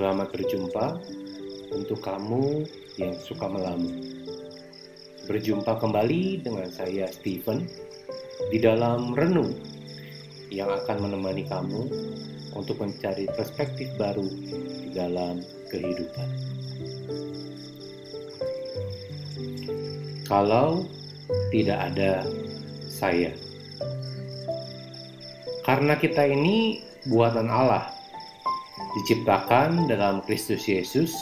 Selamat berjumpa untuk kamu yang suka melamun. Berjumpa kembali dengan saya Steven di dalam renung yang akan menemani kamu untuk mencari perspektif baru di dalam kehidupan. Kalau tidak ada saya, karena kita ini buatan Allah, diciptakan dalam Kristus Yesus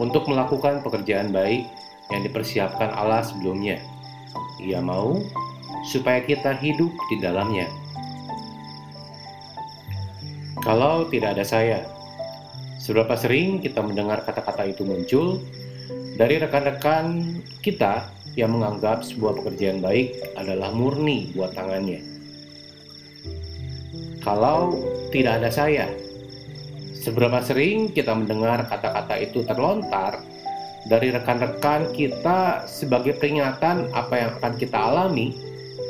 untuk melakukan pekerjaan baik yang dipersiapkan Allah sebelumnya. Ia mau supaya kita hidup di dalamnya. Kalau tidak ada saya, seberapa sering kita mendengar kata-kata itu muncul dari rekan-rekan kita yang menganggap sebuah pekerjaan baik adalah murni buat tangannya. Kalau tidak ada saya, seberapa sering kita mendengar kata-kata itu terlontar dari rekan-rekan kita sebagai peringatan apa yang akan kita alami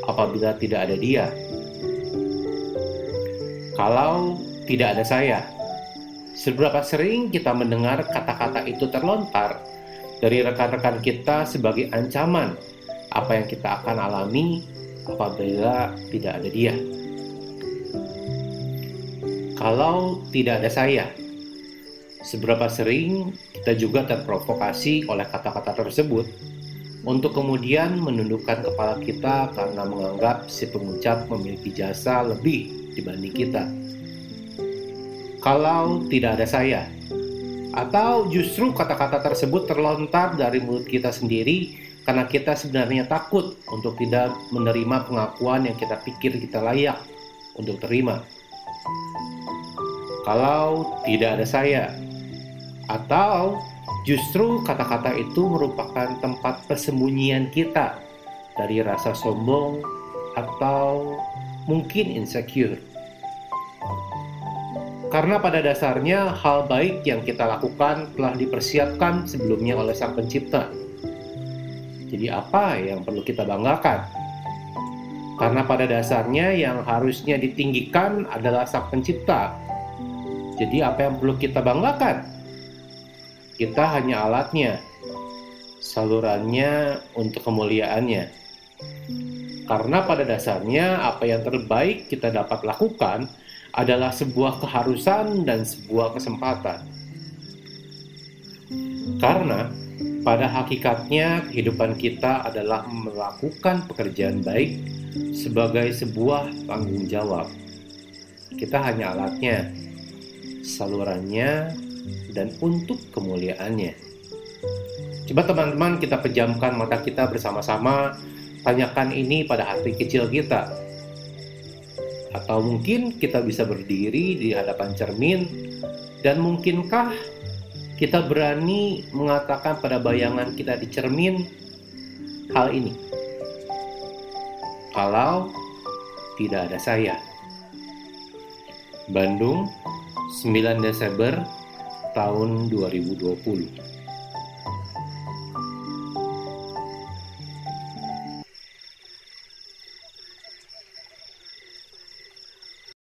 apabila tidak ada dia. Kalau tidak ada saya, seberapa sering kita mendengar kata-kata itu terlontar dari rekan-rekan kita sebagai ancaman apa yang kita akan alami apabila tidak ada dia. Kalau tidak ada saya, seberapa sering kita juga terprovokasi oleh kata-kata tersebut untuk kemudian menundukkan kepala kita karena menganggap si pengucap memiliki jasa lebih dibanding kita. Kalau tidak ada saya, atau justru kata-kata tersebut terlontar dari mulut kita sendiri karena kita sebenarnya takut untuk tidak menerima pengakuan yang kita pikir kita layak untuk terima kalau tidak ada saya, atau justru kata-kata itu merupakan tempat persembunyian kita dari rasa sombong atau mungkin insecure. Karena pada dasarnya hal baik yang kita lakukan telah dipersiapkan sebelumnya oleh Sang Pencipta. Jadi apa yang perlu kita banggakan? Karena pada dasarnya yang harusnya ditinggikan adalah Sang Pencipta jadi apa yang perlu kita banggakan? Kita hanya alatnya, salurannya untuk kemuliaannya. Karena pada dasarnya apa yang terbaik kita dapat lakukan adalah sebuah keharusan dan sebuah kesempatan. Karena pada hakikatnya kehidupan kita adalah melakukan pekerjaan baik sebagai sebuah tanggung jawab. Kita hanya alatnya, salurannya, dan untuk kemuliaannya. Coba teman-teman kita pejamkan mata kita bersama-sama, tanyakan ini pada hati kecil kita. Atau mungkin kita bisa berdiri di hadapan cermin, dan mungkinkah kita berani mengatakan pada bayangan kita di cermin hal ini? Kalau tidak ada saya. Bandung, 9 Desember tahun 2020.